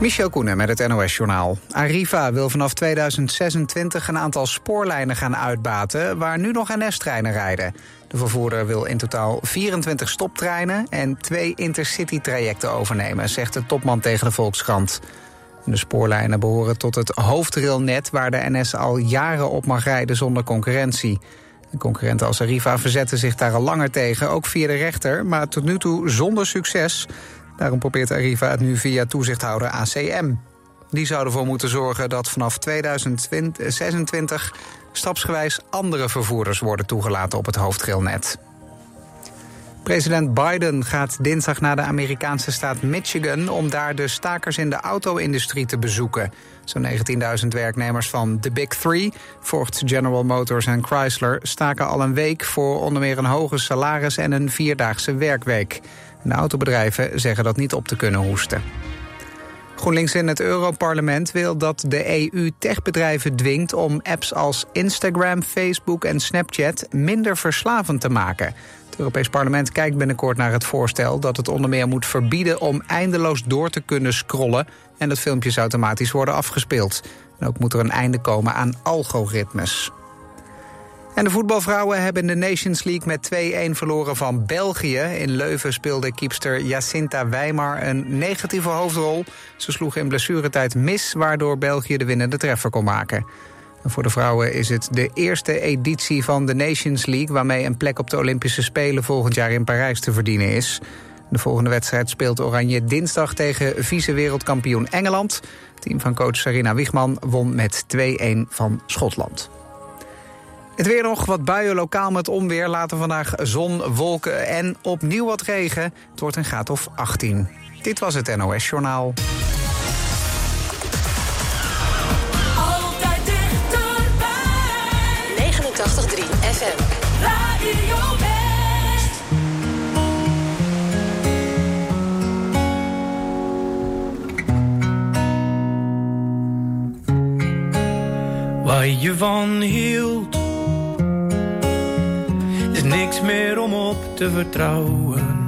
Michel Koenen met het NOS-journaal. Arriva wil vanaf 2026 een aantal spoorlijnen gaan uitbaten... waar nu nog NS-treinen rijden. De vervoerder wil in totaal 24 stoptreinen... en twee intercity-trajecten overnemen, zegt de topman tegen de Volkskrant. De spoorlijnen behoren tot het hoofdrailnet... waar de NS al jaren op mag rijden zonder concurrentie. De concurrenten als Arriva verzetten zich daar al langer tegen, ook via de rechter... maar tot nu toe zonder succes... Daarom probeert Arriva het nu via toezichthouder ACM. Die zou ervoor moeten zorgen dat vanaf 2026 stapsgewijs andere vervoerders worden toegelaten op het hoofdgeelnet. President Biden gaat dinsdag naar de Amerikaanse staat Michigan om daar de stakers in de auto-industrie te bezoeken. Zo'n 19.000 werknemers van The Big Three, Ford, General Motors en Chrysler, staken al een week voor onder meer een hoger salaris en een vierdaagse werkweek. De autobedrijven zeggen dat niet op te kunnen hoesten. GroenLinks in het Europarlement wil dat de EU techbedrijven dwingt om apps als Instagram, Facebook en Snapchat minder verslavend te maken. Het Europees Parlement kijkt binnenkort naar het voorstel dat het onder meer moet verbieden om eindeloos door te kunnen scrollen en dat filmpjes automatisch worden afgespeeld. En ook moet er een einde komen aan algoritmes. De voetbalvrouwen hebben de Nations League met 2-1 verloren van België. In Leuven speelde kiepster Jacinta Weimar een negatieve hoofdrol. Ze sloeg in blessuretijd mis, waardoor België de winnende treffer kon maken. En voor de vrouwen is het de eerste editie van de Nations League... waarmee een plek op de Olympische Spelen volgend jaar in Parijs te verdienen is. De volgende wedstrijd speelt Oranje dinsdag tegen vice-wereldkampioen Engeland. Het team van coach Sarina Wiegman won met 2-1 van Schotland. Het weer nog, wat buien lokaal met onweer. Later vandaag zon, wolken en opnieuw wat regen. Het wordt een graad of 18. Dit was het NOS Journaal. Altijd dichterbij. 89.3 FM. Radio West. Waar je van hield, is niks meer om op te vertrouwen.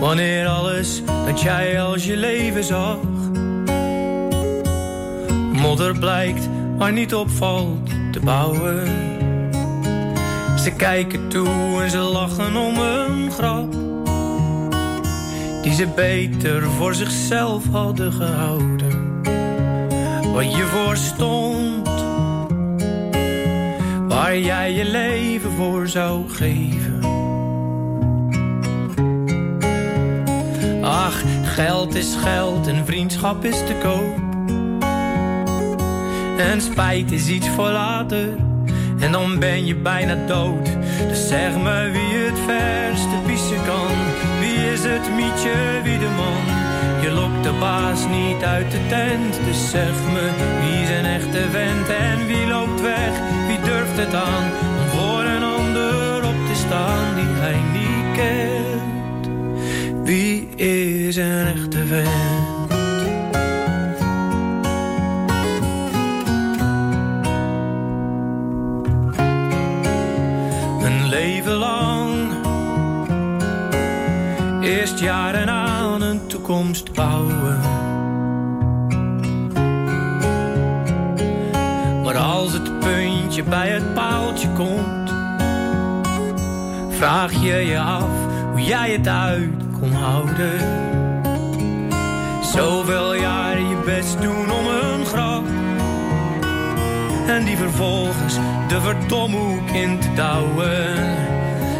Wanneer alles dat jij als je leven zag, modder blijkt waar niet opvalt te bouwen. Ze kijken toe en ze lachen om een grap die ze beter voor zichzelf hadden gehouden. Wat je voor stond, waar jij je leven voor zou geven. Ach, geld is geld en vriendschap is te koop. En spijt is iets voor later, en dan ben je bijna dood. Dus zeg me wie het verste pissen kan. Wie is het mietje, wie de man? Je lokt de baas niet uit de tent. Dus zeg me wie zijn echte vent en wie loopt weg? Wie durft het aan om voor een ander op te staan die hij niet kent? Wie is een echte vent? Een leven lang Eerst jaren aan een toekomst bouwen Maar als het puntje bij het paaltje komt Vraag je je af hoe jij het uit kon houden Zoveel jaren je best doen om een grap en die vervolgens de verdomhoek in te douwen.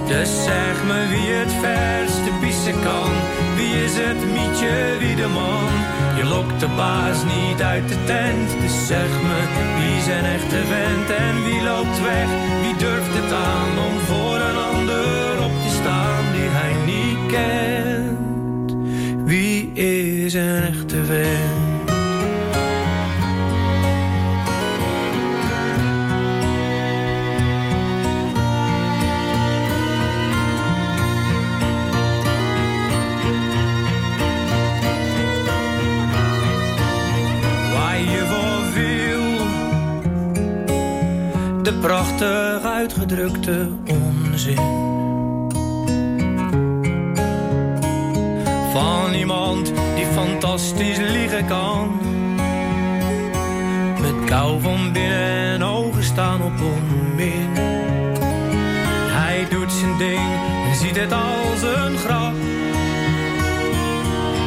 Dus zeg me wie het verste Wie is het mietje, wie de man? Je lokt de baas niet uit de tent. Dus zeg me wie zijn echte vent en wie loopt weg? Wie durft het aan om voor een ander op te staan die hij niet kent? Wie is een echte vent? Prachtig uitgedrukte onzin. Van iemand die fantastisch liegen kan. Met kou van binnen en ogen staan op onmin. Hij doet zijn ding en ziet het als een grap.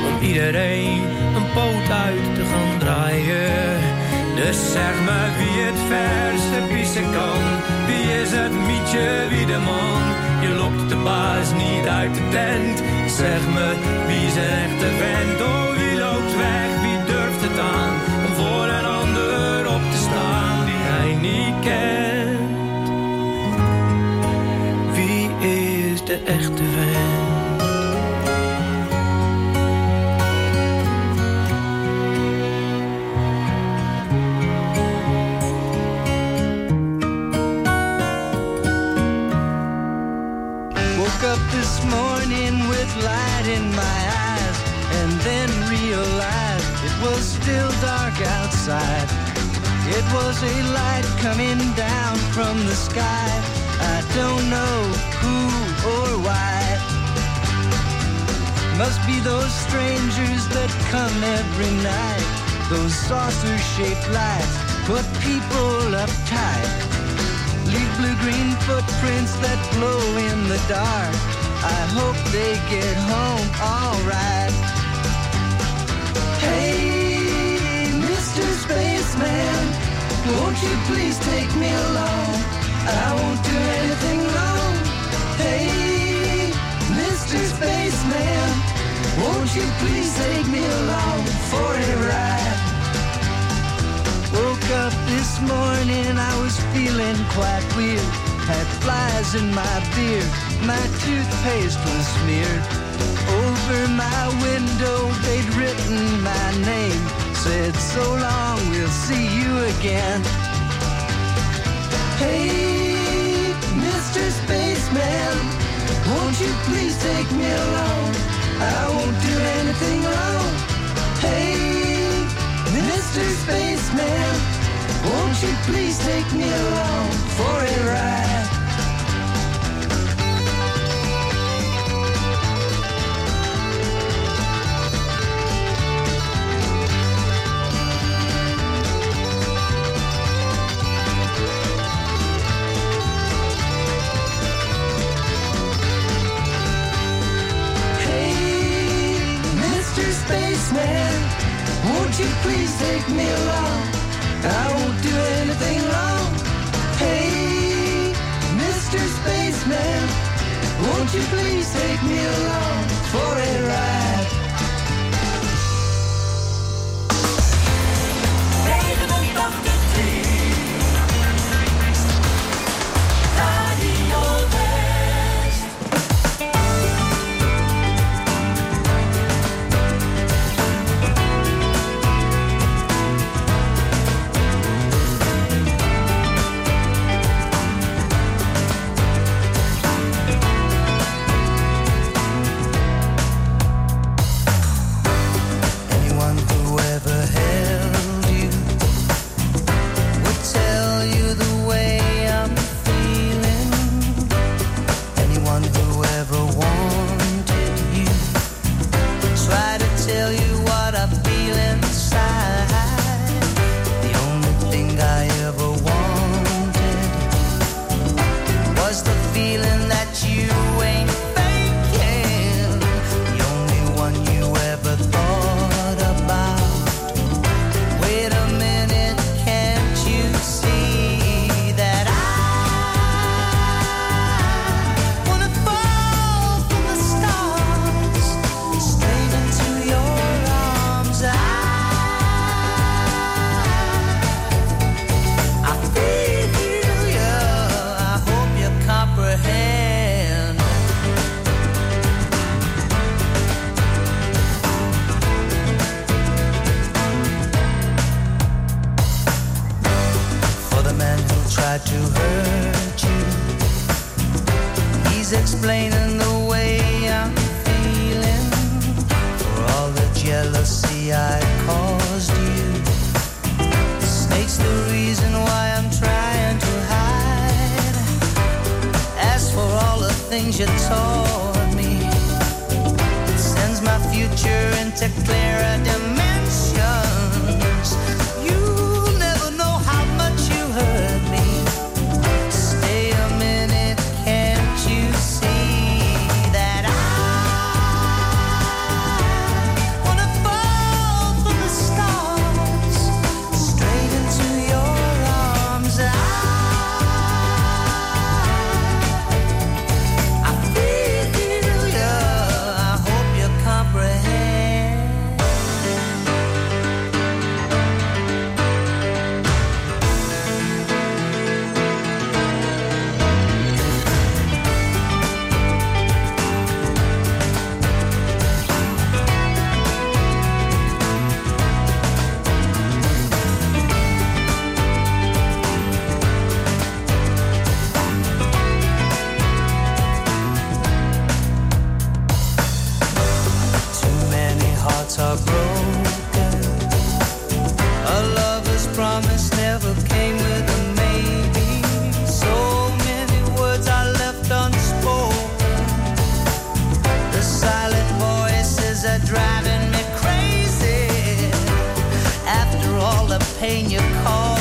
Om iedereen een poot uit te gaan draaien. Dus zeg me wie het verste pissen kan. Wie is het mietje, wie de man? Je lokt de baas niet uit de tent. Zeg me wie is een echte vent? Oh, wie loopt weg, wie durft het aan? Om voor een ander op te staan die hij niet kent. Wie is de echte come every night. Those saucer shaped lights put people uptight. Leave blue-green footprints that glow in the dark. I hope they get home alright. Hey, Mr. Spaceman, won't you please take me along? I won't do anything wrong. Hey, Mr. Spaceman, won't you please take me along for a ride? Woke up this morning, I was feeling quite weird. Had flies in my beard, my toothpaste was smeared. Over my window, they'd written my name. Said, so long, we'll see you again. Hey, Mr. Spaceman, won't you please take me along? I won't do anything wrong. Hey, Mr. Won't you please take me along for a ride? Pain you caused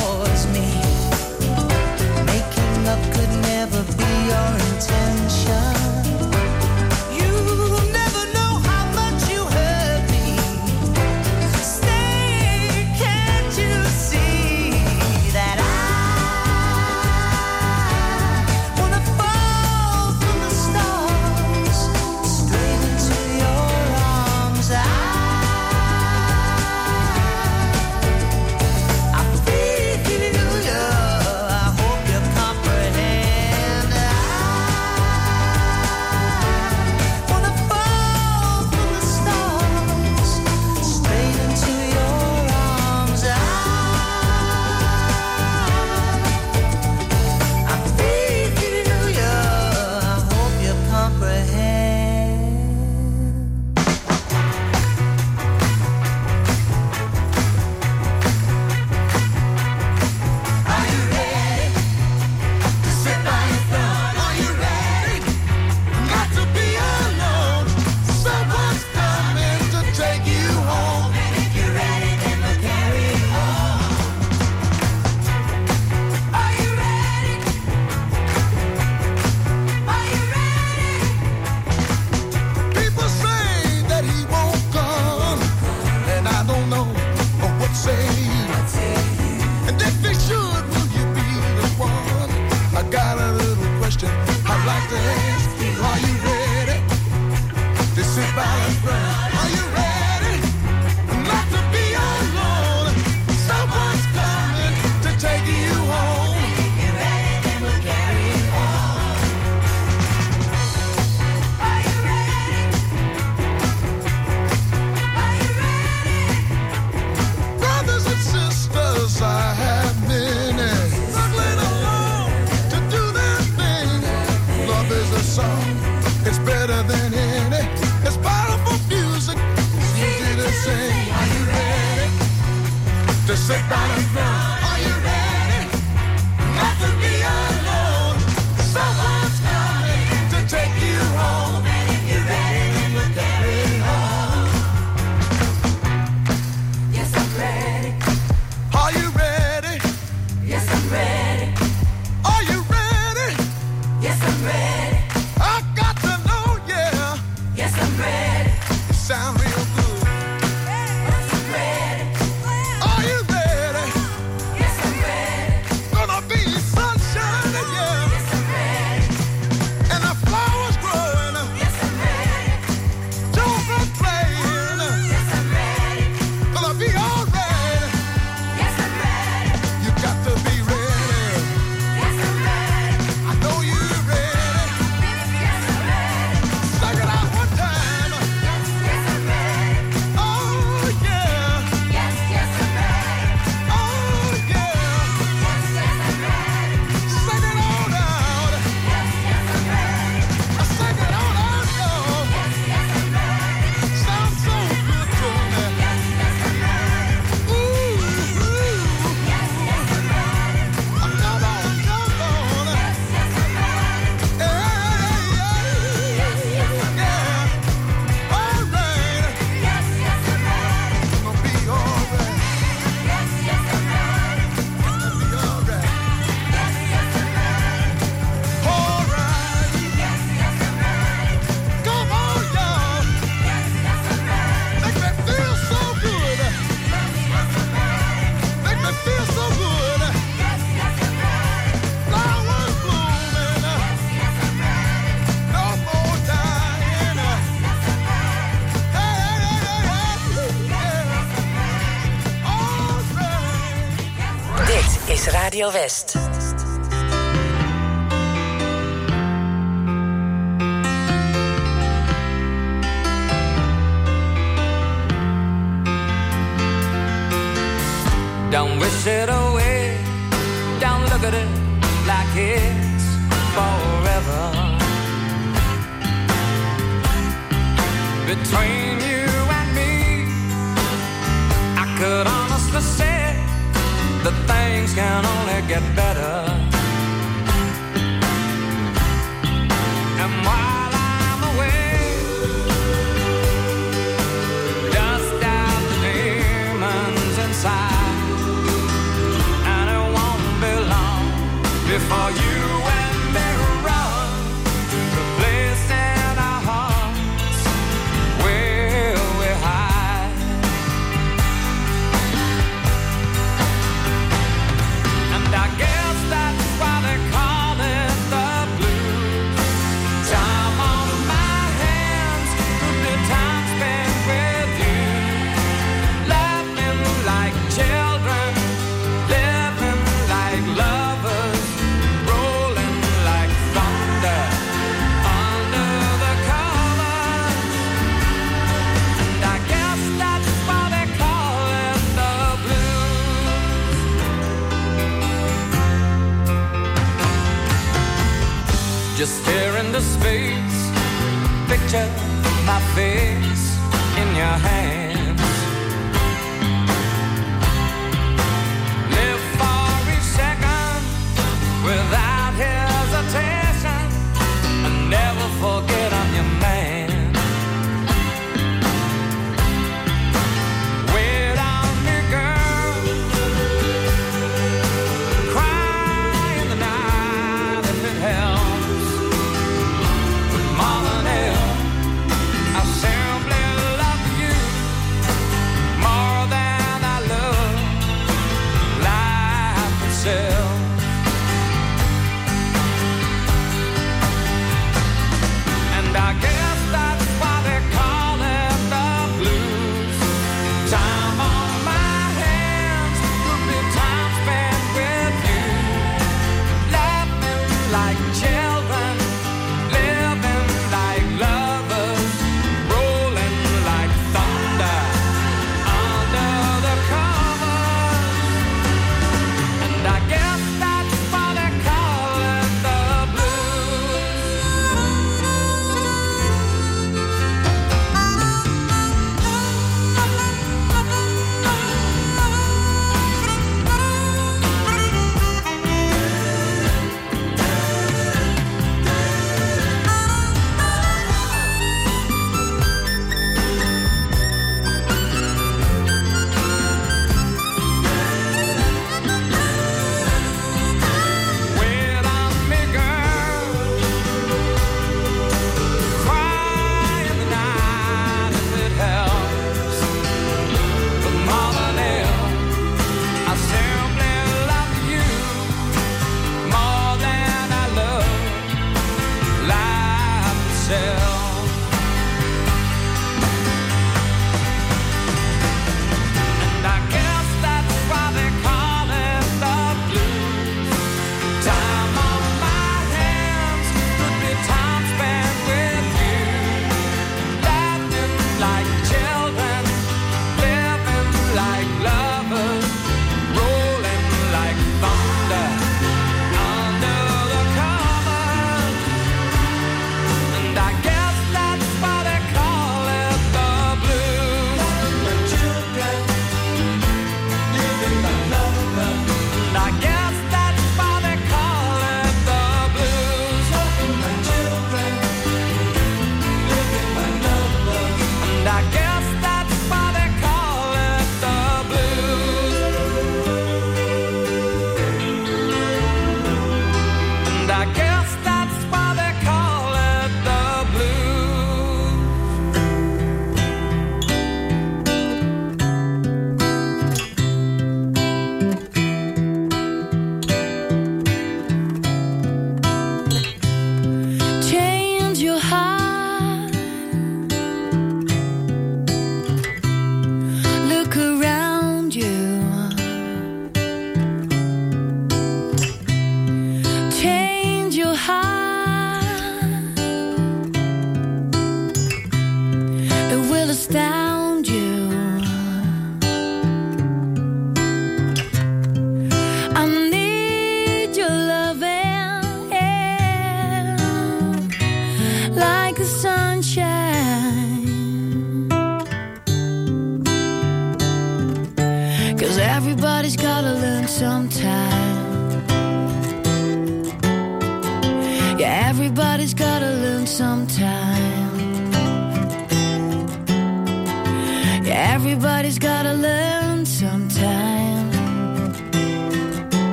West.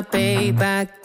Uh-huh. payback.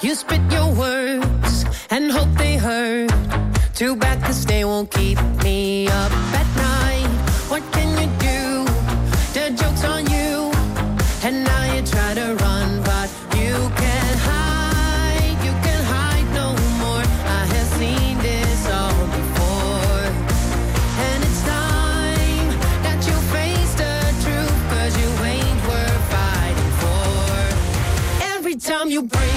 You spit your words and hope they hurt. Too bad cause they won't keep me up at night. What can you do? The joke's on you. And now you try to run, but you can't hide. You can hide no more. I have seen this all before. And it's time that you face the truth. Cause you ain't worth fighting for. Every time you break.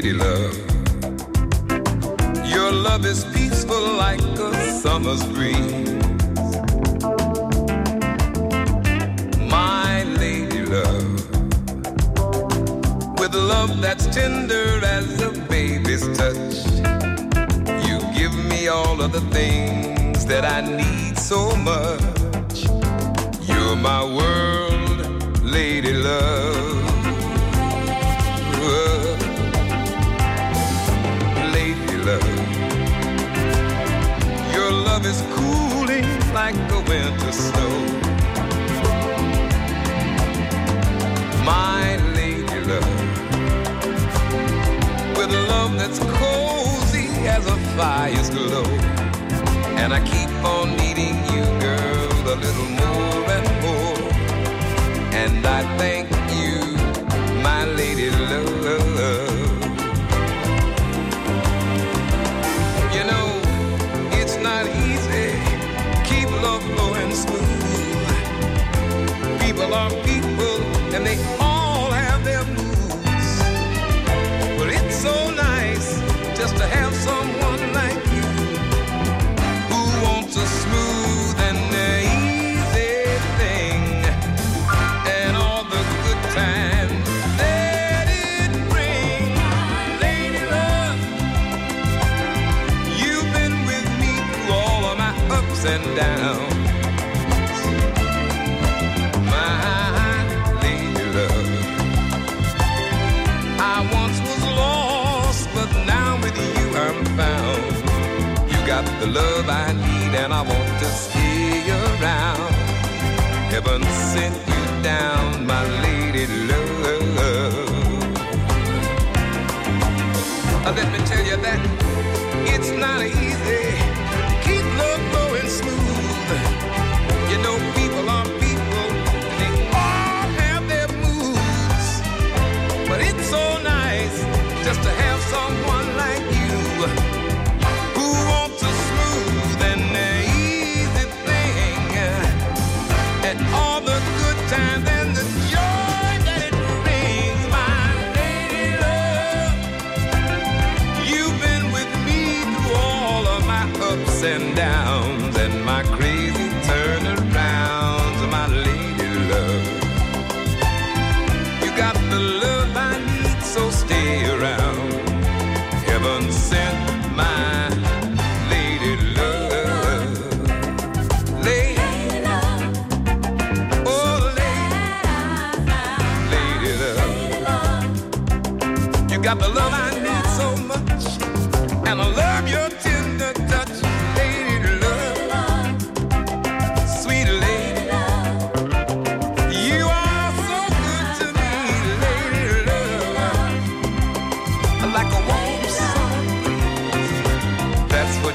lady love.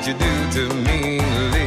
What you do to me,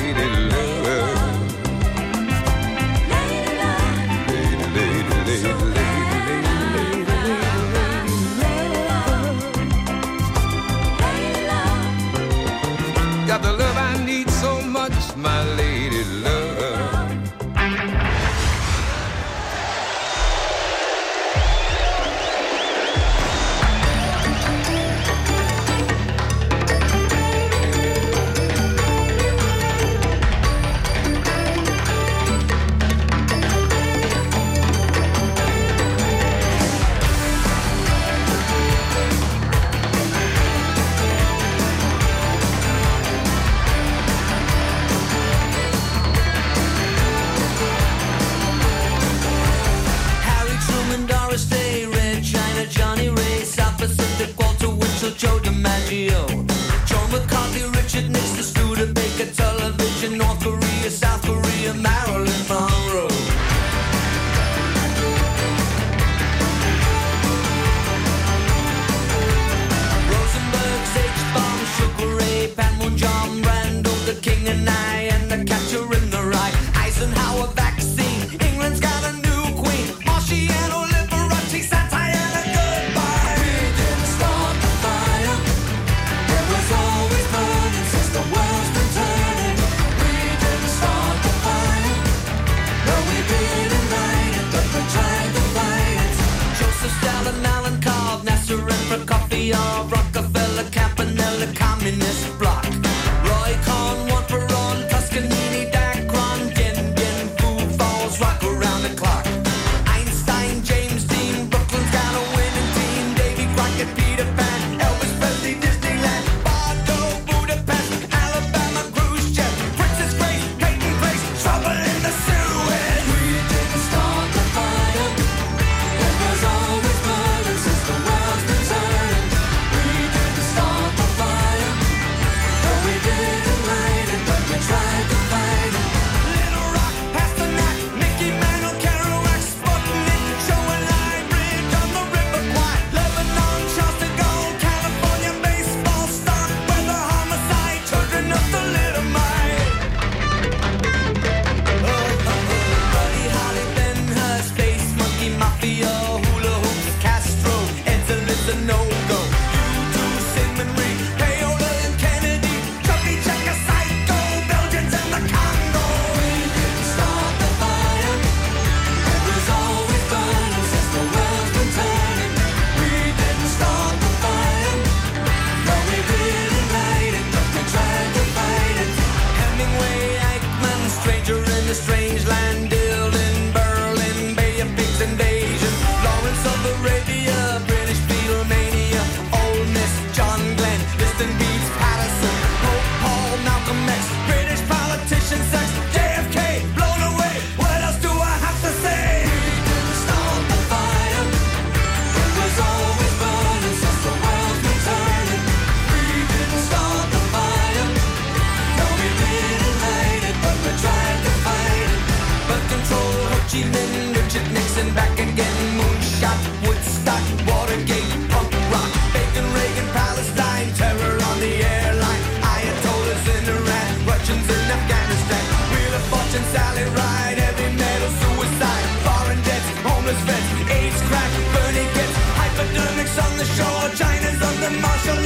the marshal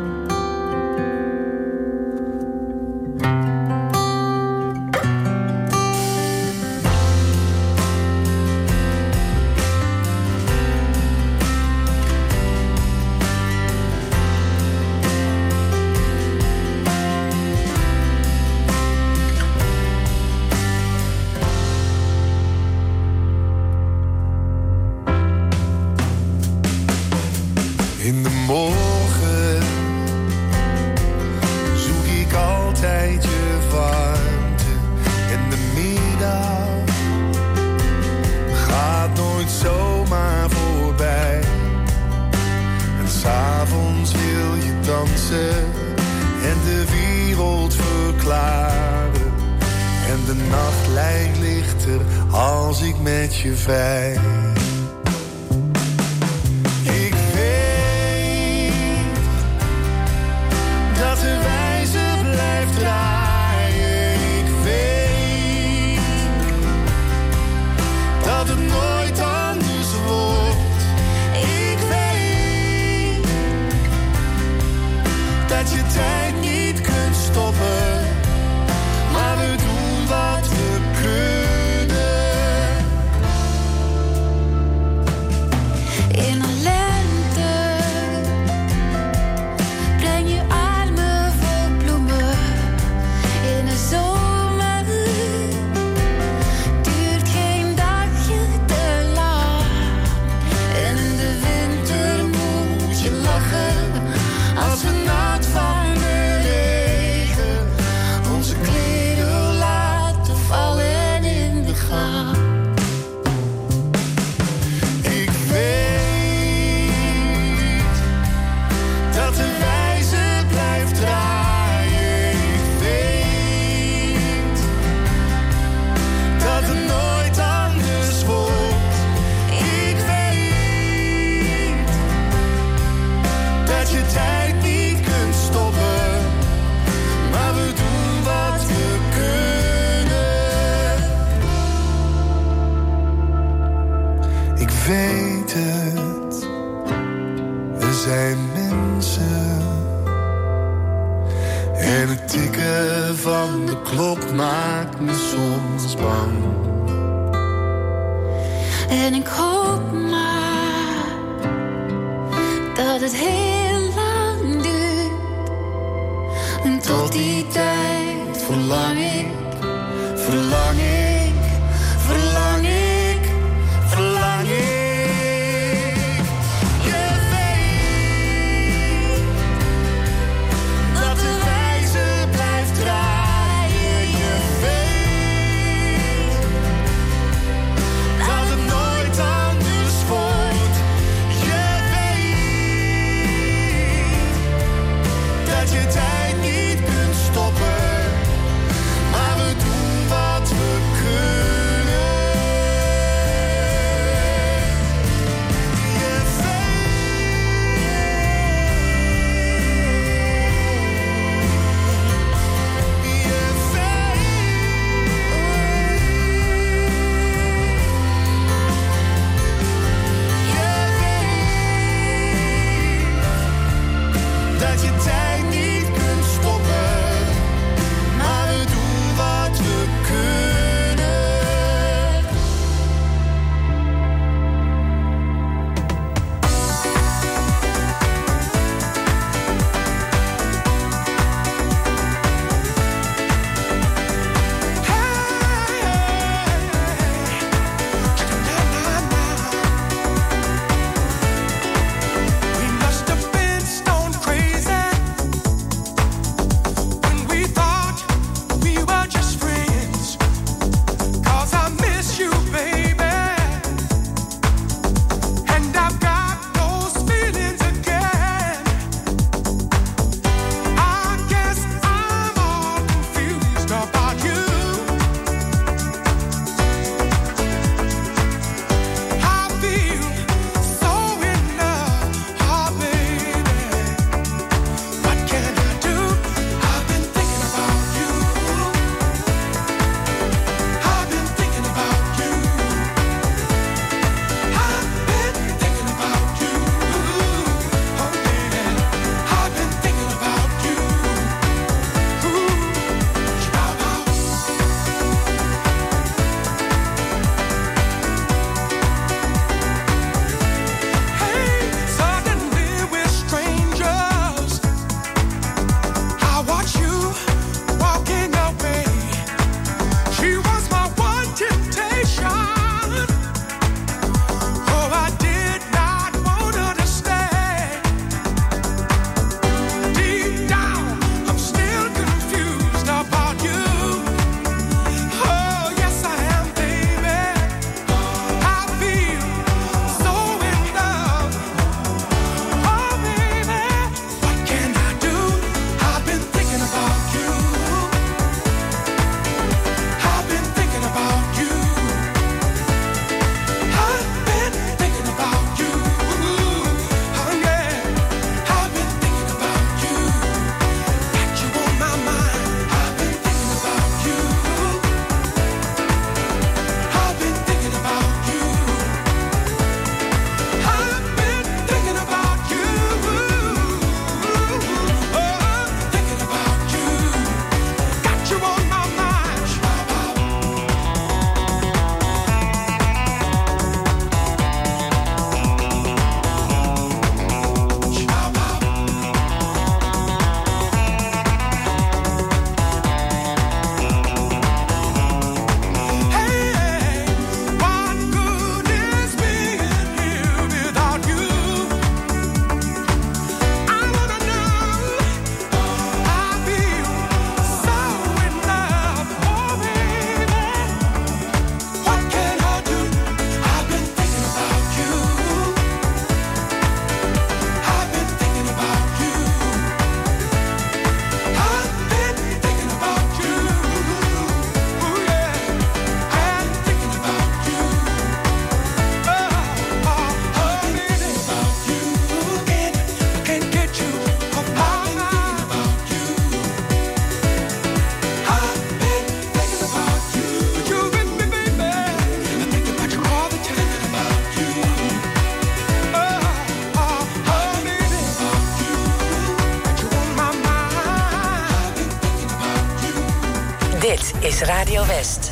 Radio West.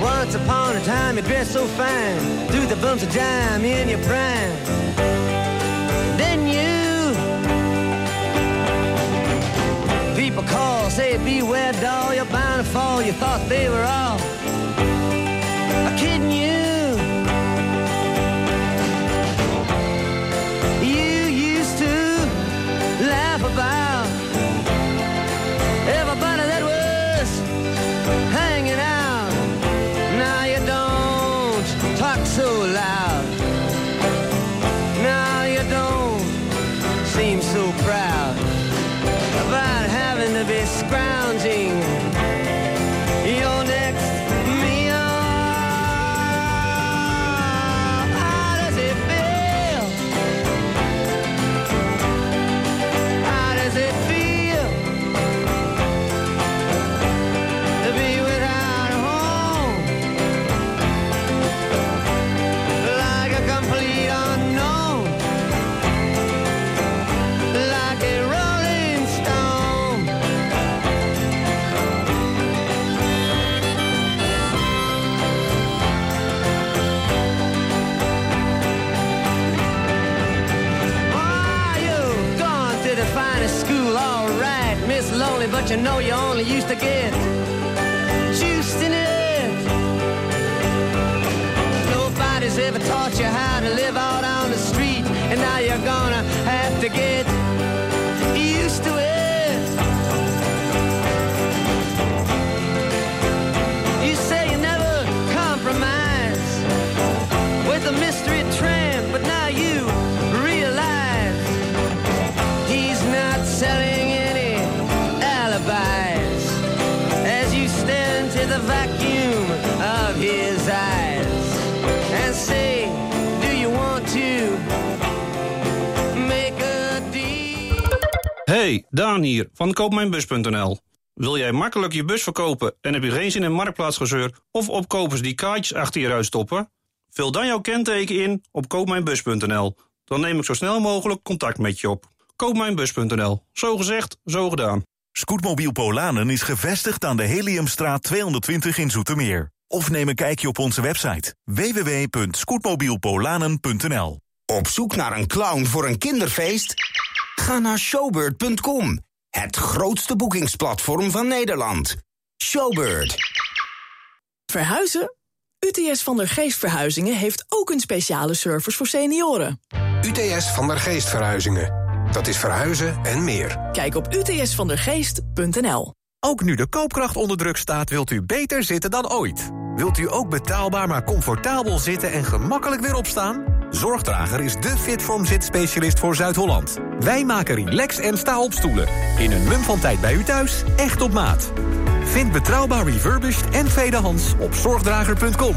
Once upon a time you dressed so fine Through the bumps of dime in your prime Then you People call, say beware doll You're bound to fall, you thought they were all you know you only used to get juiced in it. Nobody's ever taught you how to live out on the street, and now you're gonna have to get Hey, Daan hier van koopmijnbus.nl. Wil jij makkelijk je bus verkopen en heb je geen zin in marktplaatsgezeur of opkopers die kaartjes achter je ruit stoppen? Vul dan jouw kenteken in op koopmijnbus.nl. Dan neem ik zo snel mogelijk contact met je op. Koopmijnbus.nl. Zo gezegd, zo gedaan. Scootmobiel Polanen is gevestigd aan de Heliumstraat 220 in Zoetermeer. Of neem een kijkje op onze website www.scootmobielpolanen.nl. Op zoek naar een clown voor een kinderfeest? Ga naar showbird.com, het grootste boekingsplatform van Nederland. Showbird. Verhuizen? UTS van der Geest Verhuizingen heeft ook een speciale service voor senioren. UTS van der Geest Verhuizingen. Dat is verhuizen en meer. Kijk op utsvandergeest.nl. Ook nu de koopkracht onder druk staat, wilt u beter zitten dan ooit. Wilt u ook betaalbaar maar comfortabel zitten en gemakkelijk weer opstaan? Zorgdrager is de Fitform zitspecialist voor Zuid-Holland. Wij maken relax en sta-opstoelen. In een mum van tijd bij u thuis, echt op maat. Vind betrouwbaar refurbished en tweedehands op zorgdrager.com.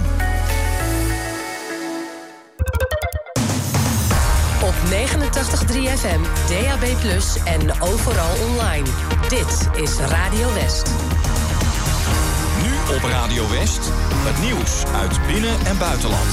Op 89.3 FM, DAB+, en overal online. Dit is Radio West. Nu op Radio West, het nieuws uit binnen- en buitenland.